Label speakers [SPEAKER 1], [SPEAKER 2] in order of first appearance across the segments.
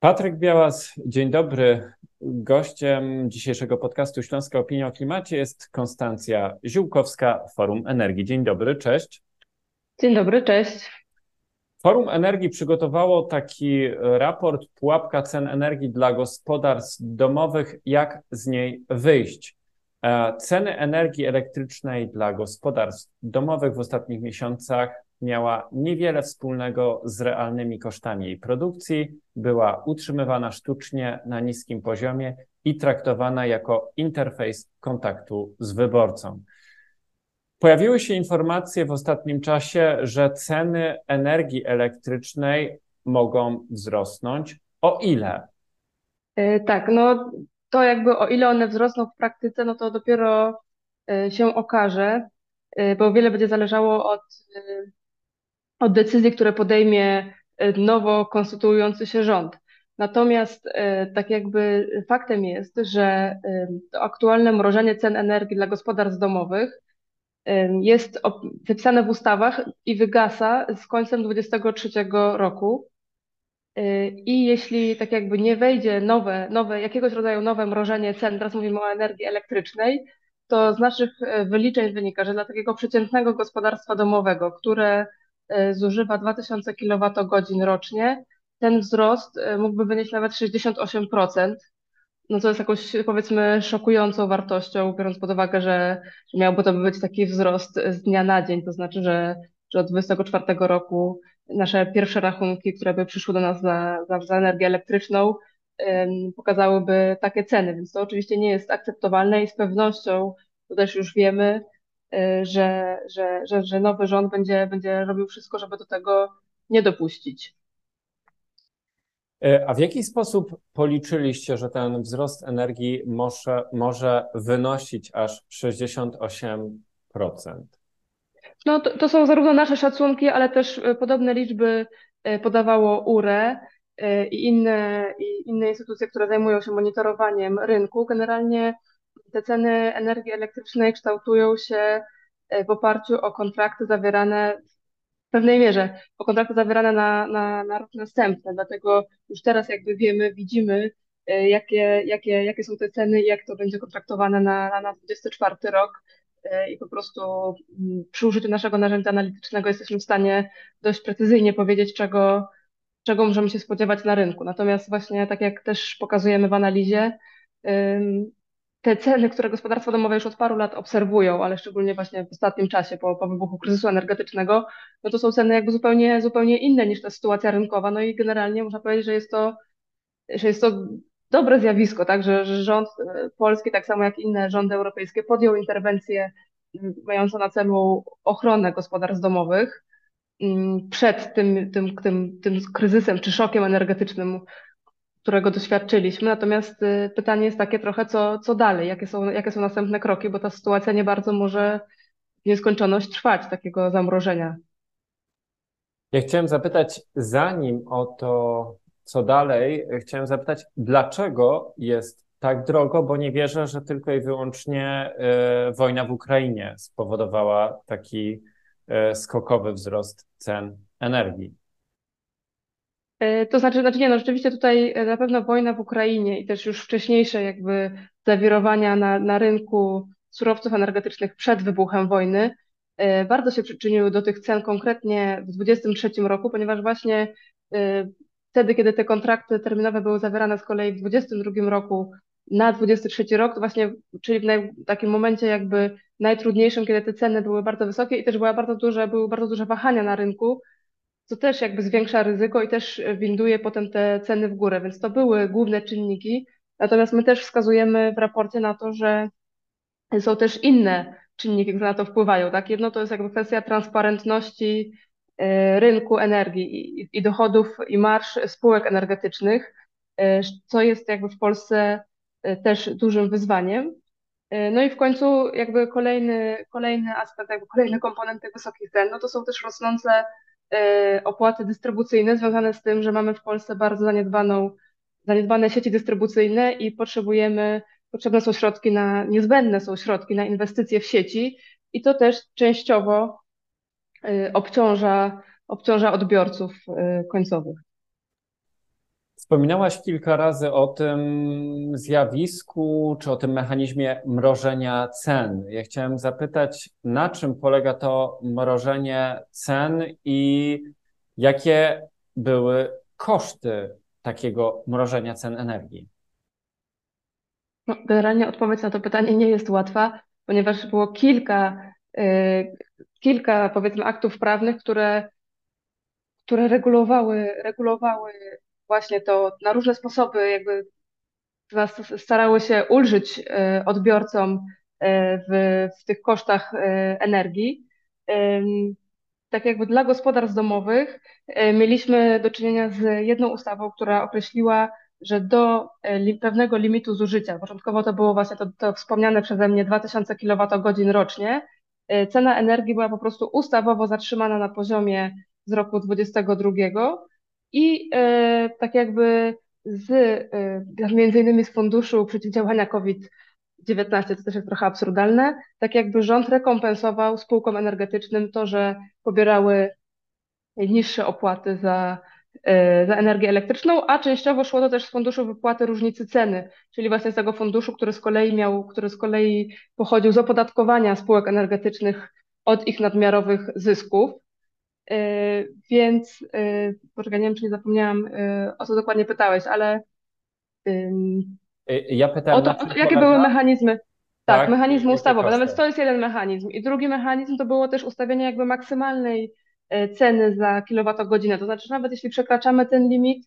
[SPEAKER 1] Patryk Białas, dzień dobry. Gościem dzisiejszego podcastu Śląska Opinia o Klimacie jest Konstancja Ziółkowska, Forum Energii. Dzień dobry, cześć.
[SPEAKER 2] Dzień dobry, cześć.
[SPEAKER 1] Forum Energii przygotowało taki raport Pułapka cen energii dla gospodarstw domowych, jak z niej wyjść. E, ceny energii elektrycznej dla gospodarstw domowych w ostatnich miesiącach miała niewiele wspólnego z realnymi kosztami jej produkcji, była utrzymywana sztucznie na niskim poziomie i traktowana jako interfejs kontaktu z wyborcą. Pojawiły się informacje w ostatnim czasie, że ceny energii elektrycznej mogą wzrosnąć. O ile?
[SPEAKER 2] E, tak, no to jakby o ile one wzrosną w praktyce, no to dopiero e, się okaże, e, bo wiele będzie zależało od od decyzji, które podejmie e, nowo konstytuujący się rząd. Natomiast e, tak jakby faktem jest, że e, aktualne mrożenie cen energii dla gospodarstw domowych jest wypisane w ustawach i wygasa z końcem 2023 roku. I jeśli tak jakby nie wejdzie nowe, nowe, jakiegoś rodzaju nowe mrożenie cen, teraz mówimy o energii elektrycznej, to z naszych wyliczeń wynika, że dla takiego przeciętnego gospodarstwa domowego, które E, zużywa 2000 kWh rocznie, ten wzrost mógłby wynieść nawet 68%. No co jest jakąś powiedzmy szokującą wartością, biorąc pod uwagę, że, miałby to być taki wzrost z dnia na dzień, to znaczy, że, że od 2024 roku nasze pierwsze rachunki, które by przyszły do nas za, za, za energię elektryczną, pokazałyby takie ceny, więc to oczywiście nie jest akceptowalne i z pewnością, to też już wiemy, Y, że, że, że, że nowy rząd będzie, będzie robił wszystko, żeby do tego nie dopuścić.
[SPEAKER 1] Y, a w jaki sposób policzyliście, że ten wzrost energii może, może wynosić aż 68%?
[SPEAKER 2] No to, to są zarówno nasze szacunki, ale też y, podobne liczby podawało URE i inne, i inne instytucje, które zajmują się monitorowaniem rynku. Generalnie te ceny energii elektrycznej kształtują się e, w oparciu o kontrakty zawierane w pewnej mierze, o kontrakty zawierane na, na, na rok następny. Dlatego już teraz jakby wiemy, widzimy, e, jakie, jakie, jakie są te ceny i jak to będzie kontraktowane na, na 24 rok. E, I po prostu mm, przy użyciu naszego narzędzia analitycznego jesteśmy w stanie dość precyzyjnie powiedzieć, czego, czego możemy się spodziewać na rynku. Natomiast właśnie tak jak też pokazujemy w analizie, te ceny, które gospodarstwa domowe już od paru lat obserwują, ale szczególnie właśnie w ostatnim czasie, po, po wybuchu kryzysu energetycznego, no to są ceny jakby zupełnie, zupełnie inne niż ta sytuacja rynkowa. No i generalnie można powiedzieć, że jest to, że jest to dobre zjawisko, tak, że, rząd e, polski, tak samo jak inne rządy europejskie, podjął interwencję mającą na celu ochronę gospodarstw domowych przed tym, tym, tym, tym kryzysem czy szokiem energetycznym, którego doświadczyliśmy. Natomiast y, pytanie jest takie trochę, co, co dalej, jakie są, jakie są następne kroki, bo ta sytuacja nie bardzo może w nieskończoność trwać, takiego zamrożenia.
[SPEAKER 1] Ja chciałem zapytać, zanim o to, co dalej, chciałem zapytać, dlaczego jest tak drogo, bo nie wierzę, że tylko i wyłącznie y, wojna w Ukrainie spowodowała taki y, skokowy wzrost cen energii.
[SPEAKER 2] E, to znaczy, znaczy nie, no rzeczywiście tutaj na pewno wojna w Ukrainie i też już wcześniejsze jakby zawirowania na, na rynku surowców energetycznych przed wybuchem wojny bardzo się przyczyniły do tych cen konkretnie w 2023 roku, ponieważ właśnie wtedy, kiedy te kontrakty terminowe były zawierane z kolei w 2022 roku na 2023 rok, to właśnie, czyli w naj, takim momencie jakby najtrudniejszym, kiedy te ceny były bardzo wysokie i też była bardzo duże, były bardzo duże wahania na rynku, co też jakby zwiększa ryzyko i też winduje potem te ceny w górę, więc to były główne czynniki. Natomiast my też wskazujemy w raporcie na to, że są też inne czynniki, które na to wpływają. Tak? Jedno to jest jakby kwestia transparentności rynku energii i, dochodów i marsz spółek energetycznych, e, co jest jakby w Polsce e, też dużym wyzwaniem. No i w końcu jakby kolejny, kolejny aspekt, jakby kolejny komponent tych wysokich cen, no to są też rosnące opłaty dystrybucyjne związane z tym, że mamy w Polsce bardzo zaniedbaną, zaniedbane sieci dystrybucyjne i potrzebujemy, potrzebne są środki na, niezbędne są środki na inwestycje w sieci i to też częściowo obciąża, obciąża odbiorców e, końcowych.
[SPEAKER 1] Wspominałaś kilka razy o tym zjawisku, czy o tym mechanizmie mrożenia cen. Ja chciałem zapytać, na czym polega to mrożenie cen i jakie były koszty takiego mrożenia cen energii?
[SPEAKER 2] No, generalnie odpowiedź na to pytanie nie jest łatwa, ponieważ było kilka, y, kilka powiedzmy aktów prawnych, które, które regulowały, regulowały właśnie to na różne sposoby, jakby starały się ulżyć y, odbiorcom y, w, w tych kosztach energii. Tak jakby dla gospodarstw domowych mieliśmy do czynienia z jedną ustawą, która określiła że do e, pewnego limitu zużycia, początkowo to było właśnie to, to wspomniane przeze mnie 2000 kWh rocznie, e, cena energii była po prostu ustawowo zatrzymana na poziomie z roku 2022 i e, tak jakby z, między innymi z Funduszu Przeciwdziałania COVID-19, to też jest trochę absurdalne, tak jakby rząd rekompensował spółkom energetycznym to, że pobierały niższe opłaty za za energię elektryczną, a częściowo szło to też z funduszu wypłaty różnicy ceny, czyli właśnie z tego funduszu, który z kolei miał, który z kolei pochodził z opodatkowania spółek energetycznych od ich nadmiarowych zysków. E, więc, e, poczekaj, nie wiem, czy nie zapomniałam, o co dokładnie pytałeś, ale
[SPEAKER 1] ja pytałem,
[SPEAKER 2] o to, jakie były mechanizmy. Tak, tak mechanizmy ustawowe. Nawet to jest jeden mechanizm. I drugi mechanizm to było też ustawienie jakby maksymalnej E, ceny za kilowatogodzinę. To znaczy, nawet jeśli przekraczamy ten limit,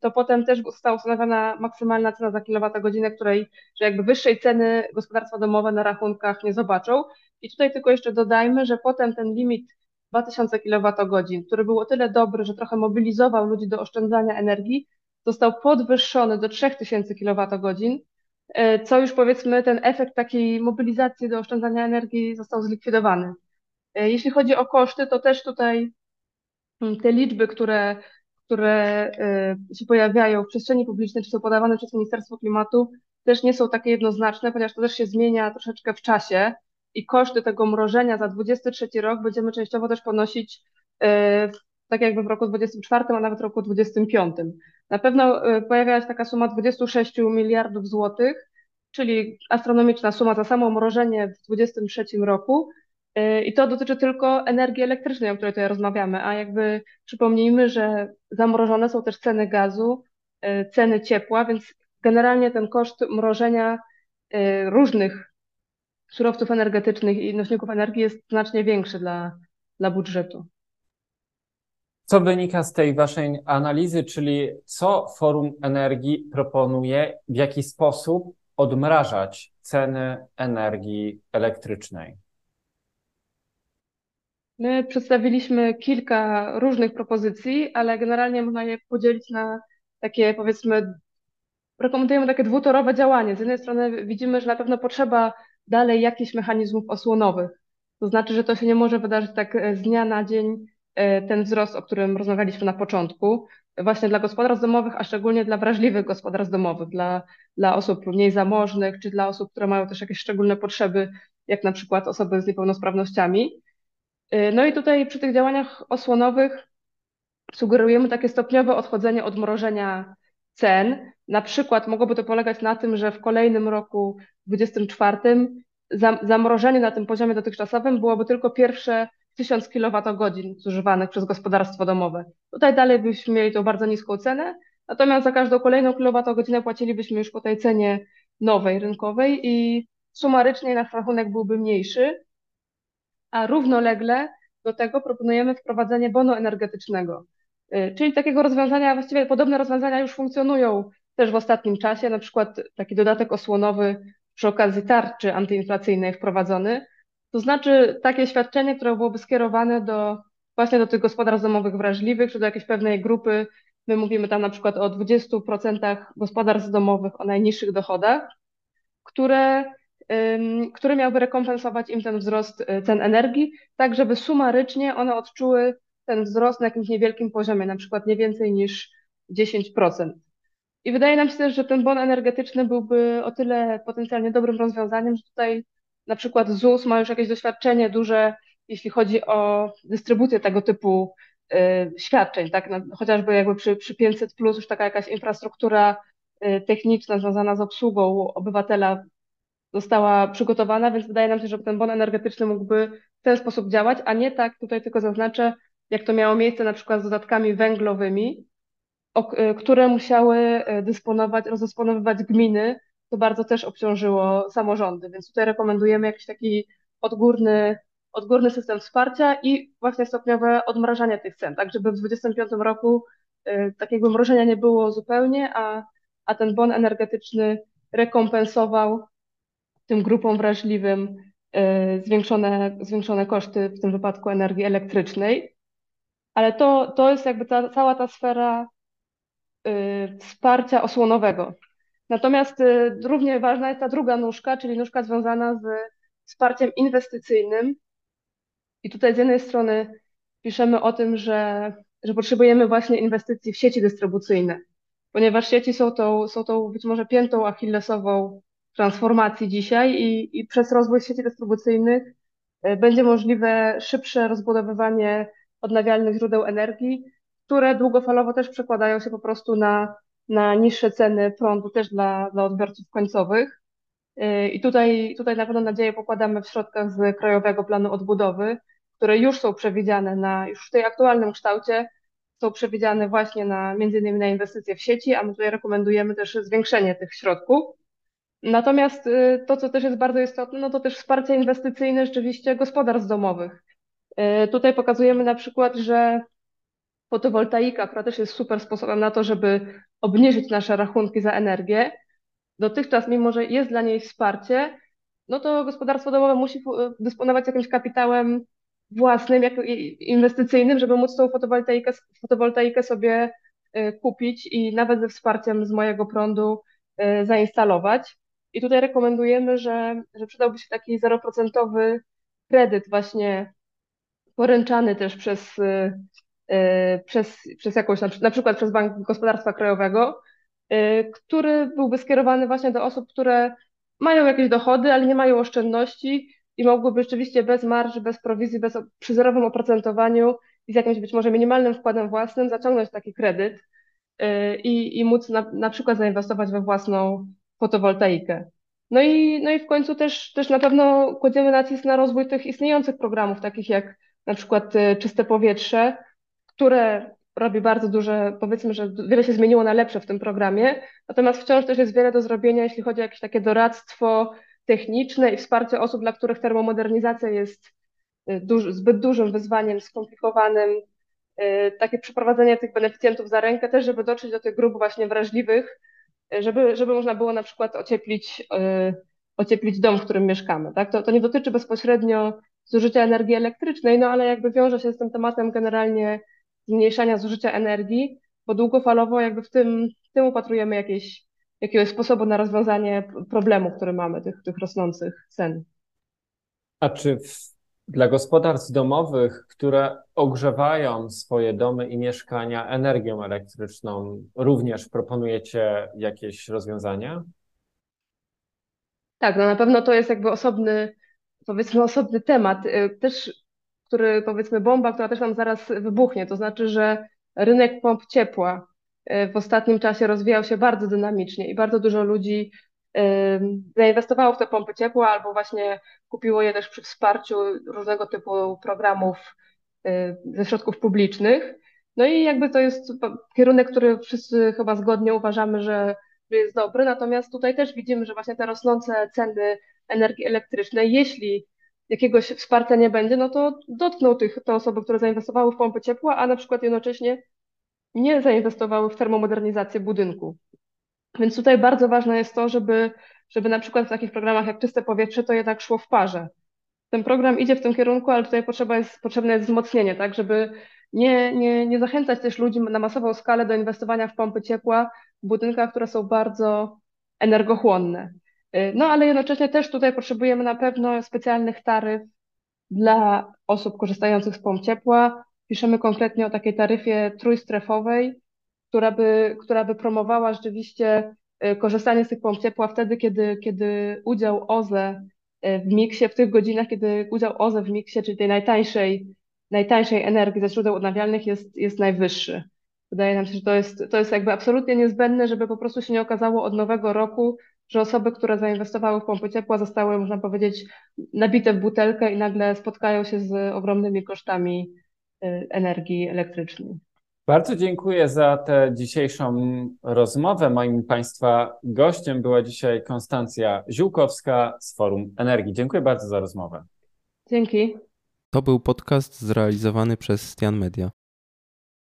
[SPEAKER 2] to potem też została ustanowiona maksymalna cena za kilowatogodzinę, której, że jakby wyższej ceny gospodarstwa domowe na rachunkach nie zobaczą. I tutaj tylko jeszcze dodajmy, że potem ten limit 2000 kWh, który był o tyle dobry, że trochę mobilizował ludzi do oszczędzania energii, został podwyższony do 3000 kWh, e, co już powiedzmy ten efekt takiej mobilizacji do oszczędzania energii został zlikwidowany. E, jeśli chodzi o koszty, to też tutaj mm, te liczby, które, które e, się pojawiają w przestrzeni publicznej, czy są podawane przez Ministerstwo Klimatu, też nie są takie jednoznaczne, ponieważ to też się zmienia troszeczkę w czasie i koszty tego mrożenia za 23 rok będziemy częściowo też ponosić e, tak jakby w roku 24, a nawet w roku 25. Na pewno pojawia się taka suma 26 miliardów złotych, czyli astronomiczna suma za samo mrożenie w 23 roku, I to dotyczy tylko energii elektrycznej, o której tutaj rozmawiamy, a jakby przypomnijmy, że zamrożone są też ceny gazu, y, ceny ciepła, więc generalnie ten koszt mrożenia y, różnych surowców energetycznych i nośników energii jest znacznie większy dla, dla budżetu.
[SPEAKER 1] Co wynika z tej waszej analizy, czyli co Forum Energii proponuje, w jaki sposób odmrażać ceny energii elektrycznej?
[SPEAKER 2] My przedstawiliśmy kilka różnych propozycji, ale generalnie można je podzielić na takie, powiedzmy, rekomendujemy takie dwutorowe działanie. Z jednej strony widzimy, że na pewno potrzeba dalej jakichś mechanizmów osłonowych. To znaczy, że to się nie może wydarzyć tak e, z dnia na dzień e, ten wzrost, o którym rozmawialiśmy na początku, właśnie dla gospodarstw domowych, a szczególnie dla wrażliwych gospodarstw domowych, dla, dla osób mniej zamożnych, czy dla osób, które mają też jakieś szczególne potrzeby, jak na przykład osoby z niepełnosprawnościami. Y, no i tutaj przy tych działaniach osłonowych sugerujemy takie stopniowe odchodzenie od mrożenia cen. Na przykład mogłoby to polegać na tym, że w kolejnym roku 2024 zamrożenie na tym poziomie dotychczasowym byłoby tylko pierwsze 1000 kWh zużywanych przez gospodarstwo domowe. Tutaj dalej byśmy mieli tą bardzo niską cenę, natomiast za każdą kolejną kilowatogodzinę płacilibyśmy już po tej cenie nowej, rynkowej i sumarycznie nasz rachunek byłby mniejszy a równolegle do tego proponujemy wprowadzenie bonu energetycznego. Y, czyli takiego rozwiązania, właściwie podobne rozwiązania już funkcjonują też w ostatnim czasie, na przykład taki dodatek osłonowy przy okazji tarczy antyinflacyjnej wprowadzony. To znaczy takie świadczenie, które byłoby skierowane do właśnie do tych gospodarstw domowych wrażliwych, czy do jakiejś pewnej grupy. My mówimy tam na przykład o 20% gospodarstw domowych o najniższych dochodach, które który miałby rekompensować im ten wzrost y, cen energii, tak żeby sumarycznie one odczuły ten wzrost na jakimś niewielkim poziomie, na przykład nie więcej niż 10%. I wydaje nam się też, że ten bon energetyczny byłby o tyle potencjalnie dobrym rozwiązaniem, że tutaj na przykład ZUS ma już jakieś doświadczenie duże, jeśli chodzi o dystrybucję tego typu świadczeń, tak? Chociażby jakby przy, przy 500 plus już taka jakaś infrastruktura techniczna związana z obsługą obywatela została przygotowana, więc wydaje nam się, że ten bon energetyczny mógłby w ten sposób działać, a nie tak, tutaj tylko zaznaczę, jak to miało miejsce na przykład z dodatkami węglowymi, o, które musiały dysponować, rozdysponowywać gminy, to bardzo też obciążyło samorządy, więc tutaj rekomendujemy jakiś taki odgórny, odgórny system wsparcia i właśnie stopniowe odmrażanie tych cen, tak żeby w 2025 roku y, takiego mrożenia nie było zupełnie, a, a ten bon energetyczny rekompensował tym grupom wrażliwym y, zwiększone, zwiększone koszty, w tym wypadku energii elektrycznej. Ale to, to jest jakby ta, cała ta sfera y, wsparcia osłonowego. Natomiast y, równie ważna jest ta druga nóżka, czyli nóżka związana z wsparciem inwestycyjnym. I tutaj z jednej strony piszemy o tym, że, że potrzebujemy właśnie inwestycji w sieci dystrybucyjne, ponieważ sieci są tą, są tą być może piętą achillesową transformacji dzisiaj i, i przez rozwój sieci dystrybucyjnych y, będzie możliwe szybsze rozbudowywanie odnawialnych źródeł energii, które długofalowo też przekładają się po prostu na na niższe ceny prądu też dla, dla odbiorców końcowych. Y, I tutaj, tutaj na pewno nadzieję pokładamy w środkach z Krajowego Planu Odbudowy, które już są przewidziane na, już w tej aktualnym kształcie, są przewidziane właśnie na między innymi na inwestycje w sieci, a my tutaj rekomendujemy też zwiększenie tych środków. Natomiast y, to, co też jest bardzo istotne, no to też wsparcie inwestycyjne rzeczywiście gospodarstw domowych. Y, tutaj pokazujemy na przykład, że fotowoltaika, która też jest super sposobem na to, żeby obniżyć nasze rachunki za energię, dotychczas, mimo że jest dla niej wsparcie, no to gospodarstwo domowe musi dysponować jakimś kapitałem własnym, jak inwestycyjnym, żeby móc tą fotowoltaikę, fotowoltaikę sobie y, kupić i nawet ze wsparciem z mojego prądu zainstalować. I tutaj rekomendujemy, że, że przydałby się taki zeroprocentowy kredyt właśnie poręczany też przez y, Y, przez, przez jakąś, na przykład przez Bank Gospodarstwa Krajowego, y, który byłby skierowany właśnie do osób, które mają jakieś dochody, ale nie mają oszczędności i mogłyby rzeczywiście bez marży, bez prowizji, bez, przy zerowym oprocentowaniu i z jakimś być może minimalnym wkładem własnym zaciągnąć taki kredyt i, i móc na, na przykład zainwestować we własną fotowoltaikę. No i, no i w końcu też, też na pewno kładziemy nacisk na rozwój tych istniejących programów, takich jak na przykład Czyste Powietrze, które robi bardzo duże, powiedzmy, że wiele się zmieniło na lepsze w tym programie, natomiast wciąż też jest wiele do zrobienia, jeśli chodzi o jakieś takie doradztwo techniczne i wsparcie osób, dla których termomodernizacja jest y, duży, zbyt dużym wyzwaniem, skomplikowanym. Y, takie przeprowadzenie tych beneficjentów za rękę też, żeby dotrzeć do tych grup właśnie wrażliwych, y, żeby, żeby można było na przykład ocieplić, ocieplić dom, w którym mieszkamy. Tak? To, to nie dotyczy bezpośrednio zużycia energii elektrycznej, no ale jakby wiąże się z tym tematem generalnie zmniejszania zużycia energii, bo długofalowo jakby w tym, w tym upatrujemy jakieś, jakiegoś sposobu na rozwiązanie problemu, który mamy, tych, tych rosnących cen.
[SPEAKER 1] A czy w, dla gospodarstw domowych, które ogrzewają swoje domy i mieszkania energią elektryczną, również proponujecie jakieś rozwiązania?
[SPEAKER 2] Tak, no na pewno to jest jakby osobny, powiedzmy osobny temat. Y, też który powiedzmy bomba, która też nam zaraz wybuchnie. To znaczy, że rynek pomp ciepła e, w ostatnim czasie rozwijał się bardzo dynamicznie i bardzo dużo ludzi zainwestowało w te pompy ciepła albo właśnie kupiło je też przy wsparciu różnego typu programów ze środków publicznych. No i jakby to jest kierunek, który wszyscy chyba zgodnie uważamy, że jest dobry, natomiast tutaj też widzimy, że właśnie te rosnące ceny energii elektrycznej, jeśli jakiegoś wsparcia nie będzie, no to dotkną tych, te osoby, które zainwestowały w pompy ciepła, a na przykład jednocześnie nie zainwestowały w termomodernizację budynku. Więc tutaj bardzo ważne jest to, żeby, żeby na przykład w takich programach jak Czyste Powietrze to jednak szło w parze. Ten program idzie w tym kierunku, ale tutaj potrzeba jest, potrzebne jest wzmocnienie, tak, żeby nie, nie, nie zachęcać też ludzi na masową skalę do inwestowania w pompy ciepła w budynkach, które są bardzo energochłonne. No ale jednocześnie też tutaj potrzebujemy na pewno specjalnych taryf dla osób korzystających z pomp ciepła. Piszemy konkretnie o takiej taryfie trójstrefowej, która by, która by promowała rzeczywiście y, korzystanie z tych pomp ciepła wtedy, kiedy, kiedy udział OZE y, w miksie, w tych godzinach, kiedy udział OZE w miksie, czyli tej najtańszej najtańszej energii ze źródeł odnawialnych jest, jest najwyższy. Wydaje nam się, że to jest, to jest jakby absolutnie niezbędne, żeby po prostu się nie okazało od nowego roku, że osoby, które zainwestowały w pompy ciepła, zostały, można powiedzieć, nabite w butelkę i nagle spotkają się z ogromnymi kosztami y, energii elektrycznej.
[SPEAKER 1] Bardzo dziękuję za tę dzisiejszą rozmowę. Moim Państwa gościem była dzisiaj Konstancja Ziółkowska z Forum Energii. Dziękuję bardzo za rozmowę.
[SPEAKER 2] Dzięki.
[SPEAKER 3] To był podcast zrealizowany przez Stian Media.